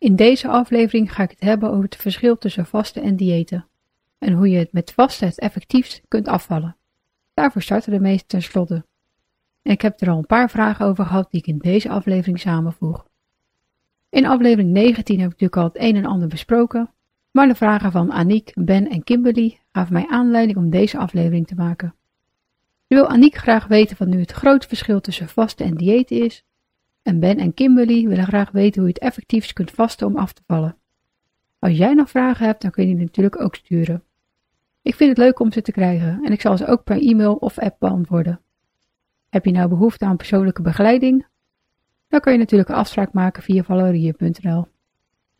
In deze aflevering ga ik het hebben over het verschil tussen vasten en diëten en hoe je het met vasten het effectiefst kunt afvallen. Daarvoor starten de meeste tenslotte. En ik heb er al een paar vragen over gehad die ik in deze aflevering samenvoeg. In aflevering 19 heb ik natuurlijk al het een en ander besproken, maar de vragen van Aniek, Ben en Kimberly gaven mij aanleiding om deze aflevering te maken. Nu wil Aniek graag weten wat nu het grote verschil tussen vasten en diëten is, en Ben en Kimberly willen graag weten hoe je het effectiefst kunt vasten om af te vallen. Als jij nog vragen hebt, dan kun je die natuurlijk ook sturen. Ik vind het leuk om ze te krijgen en ik zal ze ook per e-mail of app beantwoorden. Heb je nou behoefte aan persoonlijke begeleiding? Dan kun je natuurlijk een afspraak maken via valorie.nl.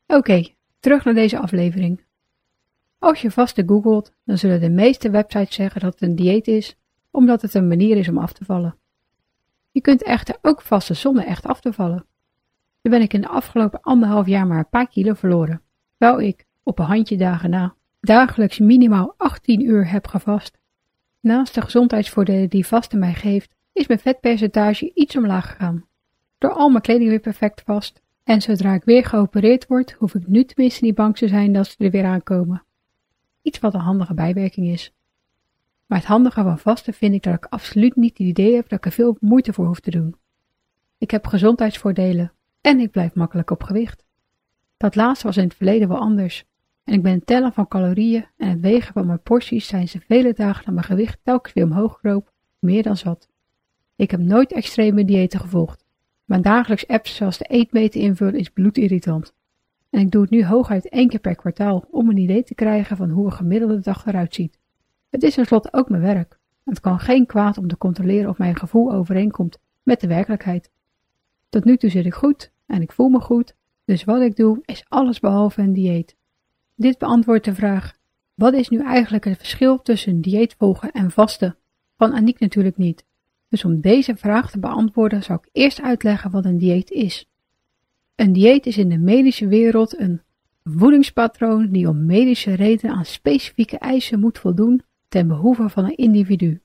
Oké, terug naar deze aflevering. Als je vaste googelt, dan zullen de meeste websites zeggen dat het een dieet is, omdat het een manier is om af te vallen. Je kunt echter ook vasten zonder echt af te vallen. Zo ben ik in de afgelopen anderhalf jaar maar een paar kilo verloren, terwijl ik, op een handje dagen na, dagelijks minimaal 18 uur heb gevast. Naast de gezondheidsvoordelen die vasten mij geeft, is mijn vetpercentage iets omlaag gegaan. Door al mijn kleding weer perfect vast. En zodra ik weer geopereerd word, hoef ik nu tenminste niet bang te zijn dat ze er weer aankomen. Iets wat een handige bijwerking is. Maar het handige van vasten vind ik dat ik absoluut niet het idee heb dat ik er veel moeite voor hoef te doen. Ik heb gezondheidsvoordelen en ik blijf makkelijk op gewicht. Dat laatste was in het verleden wel anders. En ik ben het tellen van calorieën en het wegen van mijn porties zijn ze vele dagen dat mijn gewicht telkens weer omhoog kroop, meer dan zat. Ik heb nooit extreme diëten gevolgd. Mijn dagelijks apps zoals de eetmeter invullen is bloedirritant. En ik doe het nu hooguit één keer per kwartaal om een idee te krijgen van hoe een gemiddelde dag eruit ziet. Het is tenslotte ook mijn werk. Het kan geen kwaad om te controleren of mijn gevoel overeenkomt met de werkelijkheid. Tot nu toe zit ik goed en ik voel me goed, dus wat ik doe is alles behalve een dieet. Dit beantwoordt de vraag: wat is nu eigenlijk het verschil tussen dieet volgen en vasten? Van Aniek natuurlijk niet. Dus om deze vraag te beantwoorden zal ik eerst uitleggen wat een dieet is. Een dieet is in de medische wereld een voedingspatroon die om medische redenen aan specifieke eisen moet voldoen ten behoeve van een individu.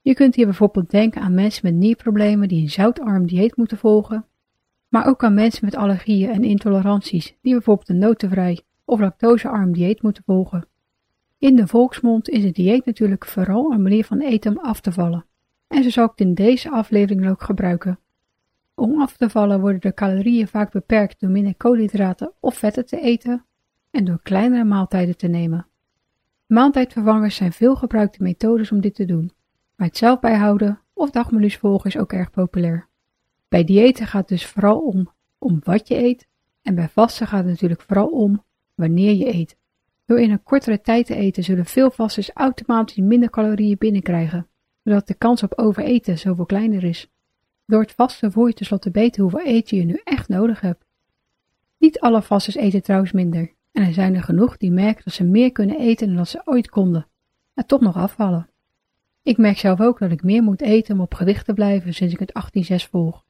Je kunt hier bijvoorbeeld denken aan mensen met nierproblemen die een zoutarm dieet moeten volgen, maar ook aan mensen met allergieën en intoleranties die bijvoorbeeld een notenvrij of lactosearm dieet moeten volgen. In de volksmond is het dieet natuurlijk vooral een manier van eten om af te vallen, en zo zal ik het in deze aflevering ook gebruiken. Om af te vallen worden de calorieën vaak beperkt door minder koolhydraten of vetten te eten en door kleinere maaltijden te nemen. Maaltijdvervangers zijn veel gebruikte methodes om dit te doen, maar het zelf bijhouden of dagmenu's volgen is ook erg populair. Bij diëten gaat het dus vooral om, om wat je eet en bij vasten gaat het natuurlijk vooral om wanneer je eet. Door in een kortere tijd te eten zullen veel vasters automatisch minder calorieën binnenkrijgen, zodat de kans op overeten zoveel kleiner is. Door het vasten voel je tenslotte beter hoeveel eten je nu echt nodig hebt. Niet alle vasters eten trouwens minder, en er zijn er genoeg die merken dat ze meer kunnen eten dan ze ooit konden, en toch nog afvallen. Ik merk zelf ook dat ik meer moet eten om op gewicht te blijven sinds ik het 18-6 volg.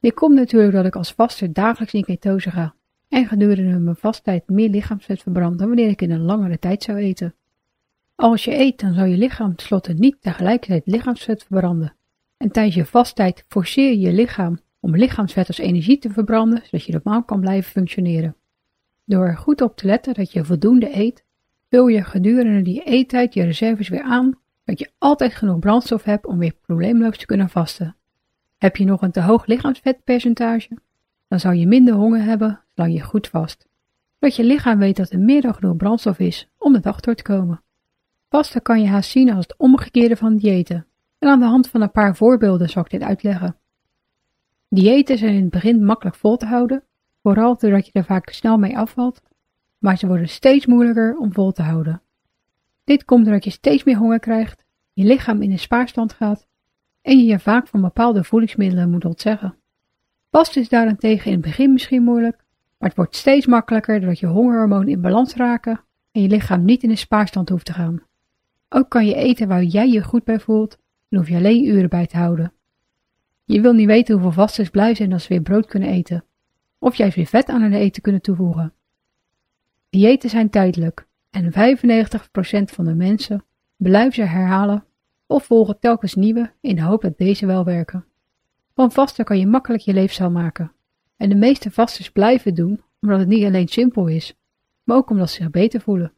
Dit komt natuurlijk dat ik als vaster dagelijks in ketose ga en gedurende mijn vasttijd meer lichaamsvet verbrand dan wanneer ik in een langere tijd zou eten. Als je eet, dan zou je lichaam tenslotte niet tegelijkertijd lichaamsvet verbranden. En tijdens je vasttijd forceer je je lichaam om lichaamsvet als energie te verbranden, zodat je normaal kan blijven functioneren. Door goed op te letten dat je voldoende eet, vul je gedurende die eettijd je reserves weer aan, dat je altijd genoeg brandstof hebt om weer probleemloos te kunnen vasten. Heb je nog een te hoog lichaamsvetpercentage, dan zou je minder honger hebben zolang je goed vast. Dat je lichaam weet dat er meer dan genoeg brandstof is om de dag door te komen. Vasten kan je haast zien als het omgekeerde van diëten. En aan de hand van een paar voorbeelden zal ik dit uitleggen. Diëten zijn in het begin makkelijk vol te houden, vooral doordat je er vaak snel mee afvalt, maar ze worden steeds moeilijker om vol te houden. Dit komt doordat je steeds meer honger krijgt, je lichaam in een spaarstand gaat en je je vaak van bepaalde voedingsmiddelen moet ontzeggen. Vasten is daarentegen in het begin misschien moeilijk, Maar het wordt steeds makkelijker doordat je hongerhormoon in balans raken en je lichaam niet in een spaarstand hoeft te gaan. Ook kan je eten waar jij je goed bij voelt en hoef je alleen uren bij te houden. Je wil niet weten hoeveel vasters blij zijn als ze weer brood kunnen eten, of juist weer vet aan hun eten kunnen toevoegen. Diëten zijn tijdelijk en 95% van de mensen blijven ze herhalen of volgen telkens nieuwe in de hoop dat deze wel werken. Van vasten kan je makkelijk je leefstijl maken. En de meeste vasters blijven doen omdat het niet alleen simpel is, maar ook omdat ze zich beter voelen.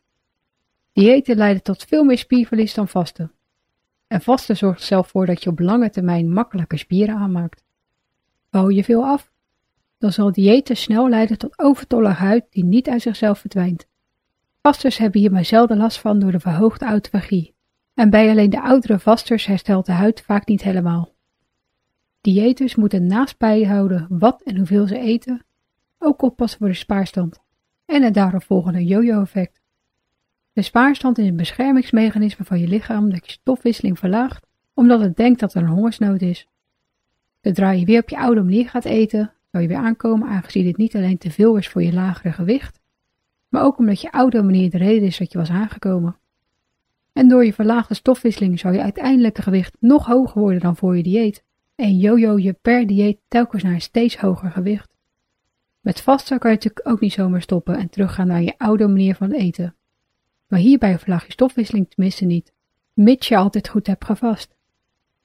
Diëten leiden tot veel meer spierverlies dan vasten. En vasten zorgt zelf voor dat je op lange termijn makkelijker spieren aanmaakt. Bouw je veel af? Dan zal diëten snel leiden tot overtollige huid die niet uit zichzelf verdwijnt. Vasters hebben hier maar zelden last van door de verhoogde autofagie. En bij alleen de oudere vasters herstelt de huid vaak niet helemaal. Diëters moeten naast bijhouden wat en hoeveel ze eten, ook oppassen voor de spaarstand en het daaropvolgende yo-yo-effect. De spaarstand is een beschermingsmechanisme van je lichaam dat je stofwisseling verlaagt, omdat het denkt dat er een hongersnood is. Zodra je weer op je oude manier gaat eten, zal je weer aankomen aangezien dit niet alleen te veel is voor je lagere gewicht, maar ook omdat je oude manier de reden is dat je was aangekomen. En door je verlaagde stofwisseling zou je uiteindelijke gewicht nog hoger worden dan voor je dieet en jojo je per dieet telkens naar een steeds hoger gewicht. Met vasten kan je natuurlijk ook niet zomaar stoppen en teruggaan naar je oude manier van eten. Maar hierbij verlaag je stofwisseling tenminste niet, mits je altijd goed hebt gevast.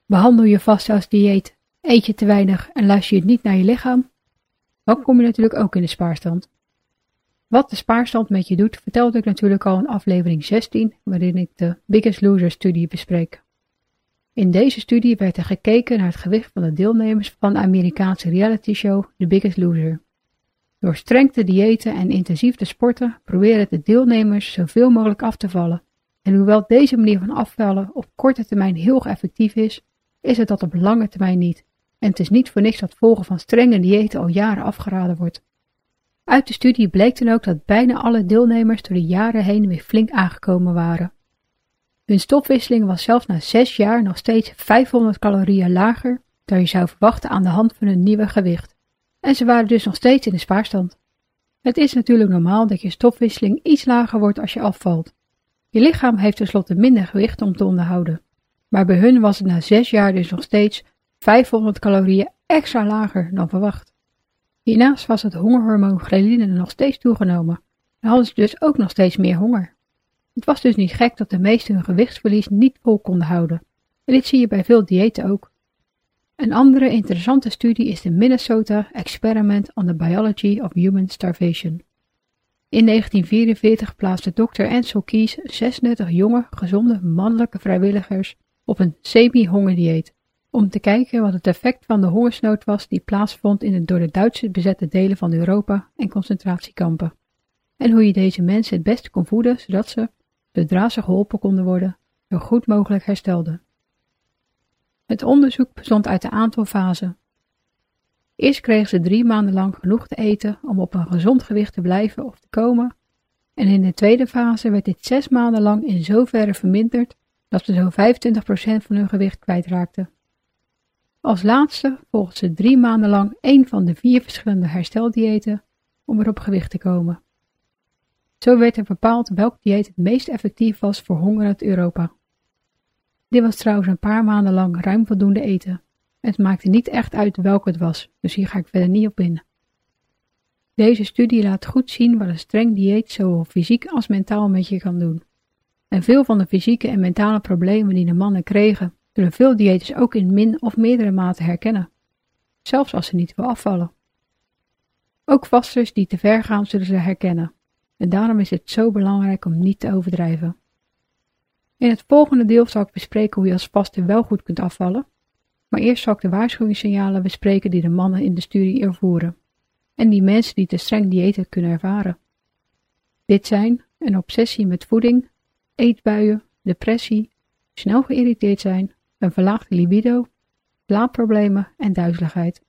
Behandel je vast als dieet, eet je te weinig en luister je niet naar je lichaam, dan kom je natuurlijk ook in de spaarstand. Wat de spaarstand met je doet, vertelde ik natuurlijk al in aflevering 16, waarin ik de Biggest Loser studie bespreek. In deze studie werd er gekeken naar het gewicht van de deelnemers van de Amerikaanse reality show The Biggest Loser. Door streng te diëten en intensief te sporten proberen de deelnemers zoveel mogelijk af te vallen. En hoewel deze manier van afvallen op korte termijn heel effectief is, is het dat op lange termijn niet. En het is niet voor niks dat volgen van strenge diëten al jaren afgeraden wordt. Uit de studie bleek dan ook dat bijna alle deelnemers door de jaren heen weer flink aangekomen waren. Hun stofwisseling was zelfs na zes jaar nog steeds 500 calorieën lager dan je zou verwachten aan de hand van hun nieuwe gewicht. En ze waren dus nog steeds in de spaarstand. Het is natuurlijk normaal dat je stofwisseling iets lager wordt als je afvalt. Je lichaam heeft tenslotte minder gewicht om te onderhouden. Maar bij hun was het na zes jaar dus nog steeds 500 calorieën extra lager dan verwacht. Hiernaast was het hongerhormoon ghreline nog steeds toegenomen en hadden ze dus ook nog steeds meer honger. Het was dus niet gek dat de meesten hun gewichtsverlies niet vol konden houden. En dit zie je bij veel diëten ook. Een andere interessante studie is de Minnesota Experiment on the Biology of Human Starvation. In 1944 plaatste Dr. Ansel Keys 36 jonge, gezonde mannelijke vrijwilligers op een semi-hongerdieet om te kijken wat het effect van de hongersnood was die plaatsvond in de door de Duitsers bezette delen van Europa en concentratiekampen, en hoe je deze mensen het beste kon voeden zodat ze, zodra ze geholpen konden worden, zo goed mogelijk herstelden. Het onderzoek bestond uit een aantal fasen. Eerst kregen ze drie maanden lang genoeg te eten om op een gezond gewicht te blijven of te komen, en in de tweede fase werd dit zes maanden lang in zoverre verminderd dat ze zo'n 25% van hun gewicht kwijtraakten. Als laatste volgden ze drie maanden lang één van de vier verschillende hersteldiëten om weer op gewicht te komen. Zo werd er bepaald welk dieet het meest effectief was voor hongerend Europa. Dit was trouwens een paar maanden lang ruim voldoende eten. Het maakte niet echt uit welke het was, dus hier ga ik verder niet op in. Deze studie laat goed zien wat een streng dieet zowel fysiek als mentaal met je kan doen. En veel van de fysieke en mentale problemen die de mannen kregen, zullen veel diëters ook in min of meerdere mate herkennen, zelfs als ze niet wil afvallen. Ook vasters die te ver gaan zullen ze herkennen, en daarom is het zo belangrijk om niet te overdrijven. In het volgende deel zal ik bespreken hoe je als vaste wel goed kunt afvallen, maar eerst zal ik de waarschuwingssignalen bespreken die de mannen in de studie ervoeren, en die mensen die te streng diëten kunnen ervaren. Dit zijn een obsessie met voeding, eetbuien, depressie, snel geïrriteerd zijn, een verlaagde libido, slaapproblemen en duizeligheid.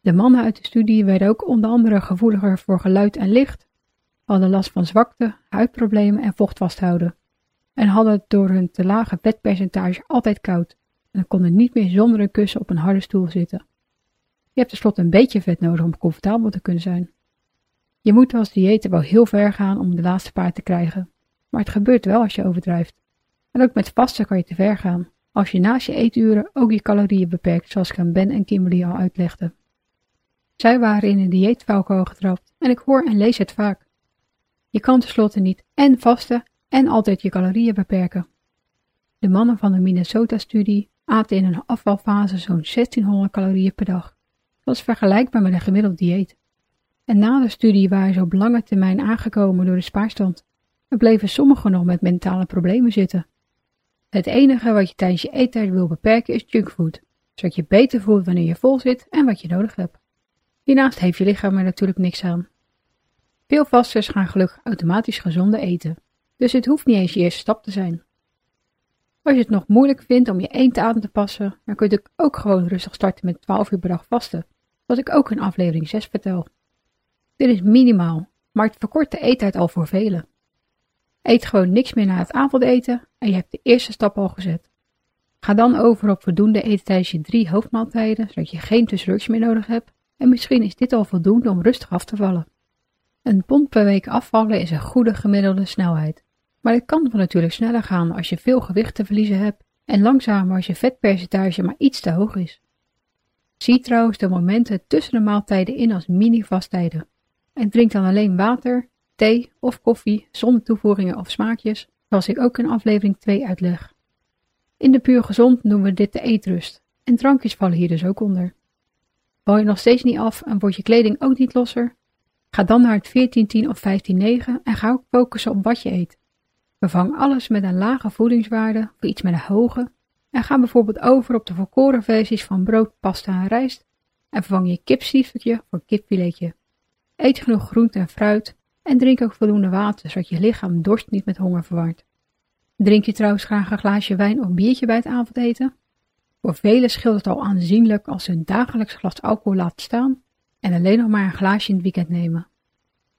De mannen uit de studie werden ook onder andere gevoeliger voor geluid en licht, hadden last van zwakte, huidproblemen en vocht vasthouden, en hadden door hun te lage vetpercentage altijd koud en konden niet meer zonder een kussen op een harde stoel zitten. Je hebt tenslotte een beetje vet nodig om comfortabel te kunnen zijn. Je moet als dieet wel heel ver gaan om de laatste paar te krijgen, maar het gebeurt wel als je overdrijft. En ook met vasten kan je te ver gaan, als je naast je eeturen ook je calorieën beperkt, zoals ik aan Ben en Kimberly al uitlegden. Zij waren in een dieetvalkuil getrapt en ik hoor en lees het vaak. Je kan tenslotte niet en vasten en altijd je calorieën beperken. De mannen van de Minnesota-studie aten in een afvalfase zo'n 1600 calorieën per dag. Dat is vergelijkbaar met een gemiddeld dieet. En na de studie waren ze op lange termijn aangekomen door de spaarstand en bleven sommigen nog met mentale problemen zitten. Het enige wat je tijdens je eettijd wil beperken is junkfood, zodat je beter voelt wanneer je vol zit en wat je nodig hebt. Hiernaast heeft je lichaam er natuurlijk niks aan. Veel vasters gaan gelukkig automatisch gezonde eten, dus het hoeft niet eens je eerste stap te zijn. Als je het nog moeilijk vindt om je eten aan te passen, dan kun je ook gewoon rustig starten met 12 uur per dag vasten, wat ik ook in aflevering 6 vertel. Dit is minimaal, maar het verkort de eettijd al voor velen. Eet gewoon niks meer na het avondeten en je hebt de eerste stap al gezet. Ga dan over op voldoende eten tijdens je drie hoofdmaaltijden, zodat je geen tussenrukjes meer nodig hebt en misschien is dit al voldoende om rustig af te vallen. Een pond per week afvallen is een goede gemiddelde snelheid. Maar het kan natuurlijk sneller gaan als je veel gewicht te verliezen hebt en langzamer als je vetpercentage maar iets te hoog is. Zie trouwens de momenten tussen de maaltijden in als mini-vasttijden. En drink dan alleen water, thee of koffie zonder toevoegingen of smaakjes, zoals ik ook in aflevering 2 uitleg. In de puur gezond noemen we dit de eetrust, en drankjes vallen hier dus ook onder. Val je nog steeds niet af en wordt je kleding ook niet losser? Ga dan naar het 14-10 of 15-9 en ga ook focussen op wat je eet. Vervang alles met een lage voedingswaarde voor iets met een hoge en ga bijvoorbeeld over op de volkoren versies van brood, pasta en rijst en vervang je kipstiefeltje voor kipfiletje. Eet genoeg groente en fruit en drink ook voldoende water zodat je lichaam dorst niet met honger verwarmt. Drink je trouwens graag een glaasje wijn of biertje bij het avondeten? Voor velen scheelt het al aanzienlijk als ze een dagelijks glas alcohol laten staan en alleen nog maar een glaasje in het weekend nemen.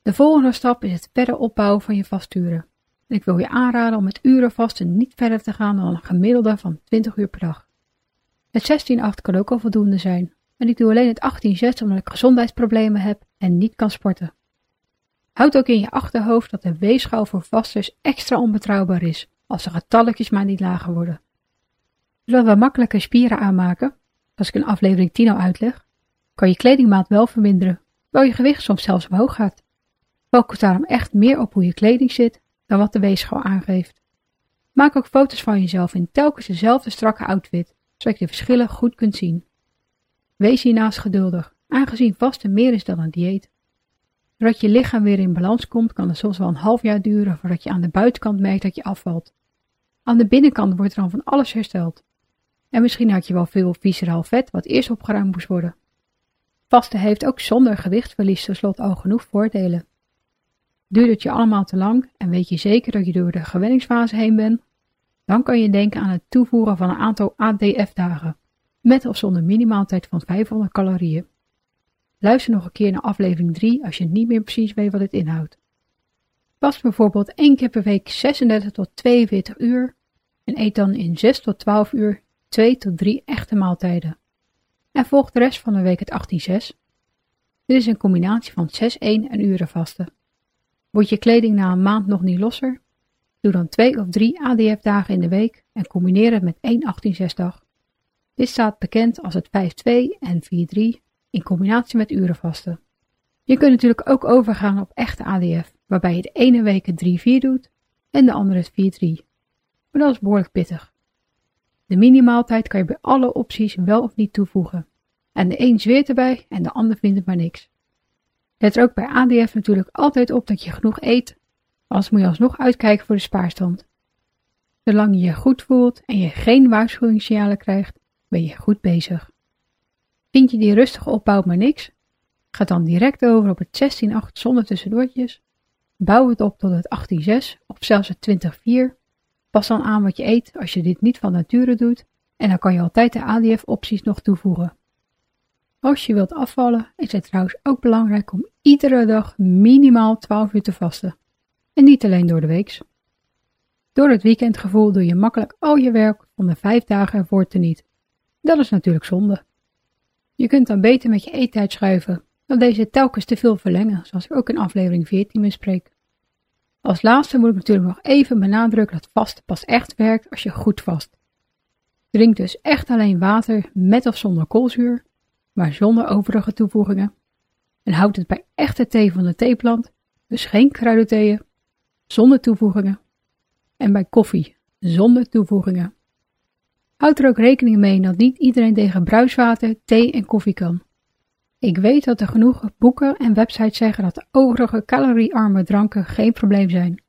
De volgende stap is het verder opbouwen van je vasturen. En ik wil je aanraden om met uren vasten niet verder te gaan dan een gemiddelde van 20 uur per dag. Het 16-8 kan ook al voldoende zijn. En ik doe alleen het 18-6 omdat ik gezondheidsproblemen heb en niet kan sporten. Houd ook in je achterhoofd dat de weegschaal voor vasters extra onbetrouwbaar is als de getalletjes maar niet lager worden. Zodat we makkelijker spieren aanmaken, als ik in aflevering 10 al uitleg, kan je kledingmaat wel verminderen, terwijl je gewicht soms zelfs omhoog gaat. Focus daarom echt meer op hoe je kleding zit dan wat de weegschaal aangeeft. Maak ook foto's van jezelf in telkens dezelfde strakke outfit, zodat je de verschillen goed kunt zien. Wees hiernaast geduldig, aangezien vasten meer is dan een dieet. Zodat je lichaam weer in balans komt, kan het soms wel een half jaar duren voordat je aan de buitenkant merkt dat je afvalt. Aan de binnenkant wordt er dan van alles hersteld. En misschien had je wel veel visceraal vet wat eerst opgeruimd moest worden. Vasten heeft ook zonder gewichtverlies tenslotte al genoeg voordelen. Duurt het je allemaal te lang en weet je zeker dat je door de gewenningsfase heen bent, dan kan je denken aan het toevoegen van een aantal ADF-dagen, met of zonder minimaaltijd van 500 calorieën. Luister nog een keer naar aflevering 3 als je niet meer precies weet wat het inhoudt. Vast bijvoorbeeld één keer per week 36 tot 42 uur en eet dan in 6 tot 12 uur 2 tot 3 echte maaltijden. En volg de rest van de week het 18-6. Dit is een combinatie van 6-1 en uren vasten. Wordt je kleding na een maand nog niet losser? Doe dan 2 of 3 ADF-dagen in de week en combineer het met één 18-6 dag. Dit staat bekend als het 5-2 en 4-3 in combinatie met urenvasten. Je kunt natuurlijk ook overgaan op echte ADF, waarbij je de ene week het 3-4 doet en de andere het 4-3. Maar dat is behoorlijk pittig. De minimaaltijd kan je bij alle opties wel of niet toevoegen. En de een zweert erbij en de ander vindt het maar niks. Let er ook bij ADF natuurlijk altijd op dat je genoeg eet, anders moet je alsnog uitkijken voor de spaarstand. Zolang je je goed voelt en je geen waarschuwingssignalen krijgt, ben je goed bezig. Vind je die rustige opbouw maar niks? Ga dan direct over op het 16-8 zonder tussendoortjes. Bouw het op tot het 18-6 of zelfs het 20-4. Pas dan aan wat je eet als je dit niet van nature doet en dan kan je altijd de ADF-opties nog toevoegen. Als je wilt afvallen is het trouwens ook belangrijk om iedere dag minimaal 12 uur te vasten. En niet alleen door de week. Door het weekendgevoel doe je makkelijk al je werk van de 5 dagen ervoor te niet. Dat is natuurlijk zonde. Je kunt dan beter met je eettijd schuiven dan deze telkens te veel verlengen, zoals ik ook in aflevering 14 bespreek. Als laatste moet ik natuurlijk nog even benadrukken dat vasten pas echt werkt als je goed vast. Drink dus echt alleen water met of zonder koolzuur, maar zonder overige toevoegingen. En houd het bij echte thee van de theeplant, dus geen kruidentheeën, zonder toevoegingen. En bij koffie, zonder toevoegingen. Houd er ook rekening mee dat niet iedereen tegen bruiswater, thee en koffie kan. Ik weet dat er genoeg boeken en websites zeggen dat de overige caloriearme dranken geen probleem zijn.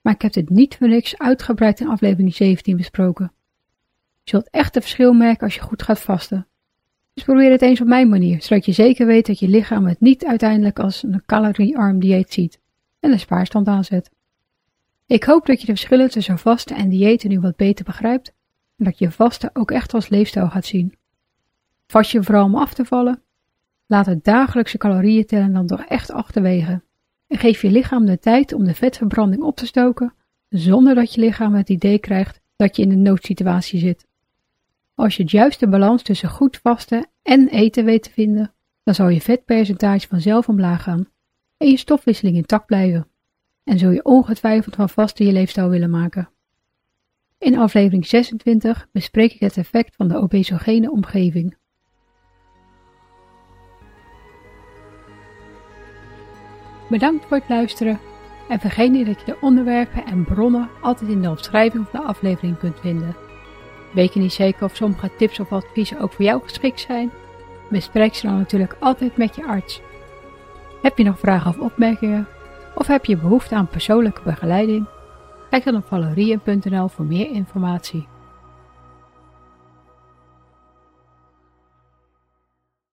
Maar ik heb dit niet voor niks uitgebreid in aflevering 17 besproken. Je zult echt het verschil merken als je goed gaat vasten. Dus probeer het eens op mijn manier, zodat je zeker weet dat je lichaam het niet uiteindelijk als een caloriearm dieet ziet en een spaarstand aanzet. Ik hoop dat je de verschillen tussen vasten en diëten nu wat beter begrijpt en dat je vasten ook echt als leefstijl gaat zien. Vast je vooral om af te vallen? Laat het dagelijkse calorieën tellen dan toch echt achterwege en geef je lichaam de tijd om de vetverbranding op te stoken zonder dat je lichaam het idee krijgt dat je in een noodsituatie zit. Als je het juiste balans tussen goed vasten en eten weet te vinden, dan zal je vetpercentage vanzelf omlaag gaan en je stofwisseling intact blijven. En zul je ongetwijfeld van vasten je leefstijl willen maken. In aflevering 26 bespreek ik het effect van de obesogene omgeving. Bedankt voor het luisteren en vergeet niet dat je de onderwerpen en bronnen altijd in de omschrijving van de aflevering kunt vinden. Weet je niet zeker of sommige tips of adviezen ook voor jou geschikt zijn? Bespreek ze dan natuurlijk altijd met je arts. Heb je nog vragen of opmerkingen? Of heb je behoefte aan persoonlijke begeleiding? Kijk dan op valerien.nl voor meer informatie.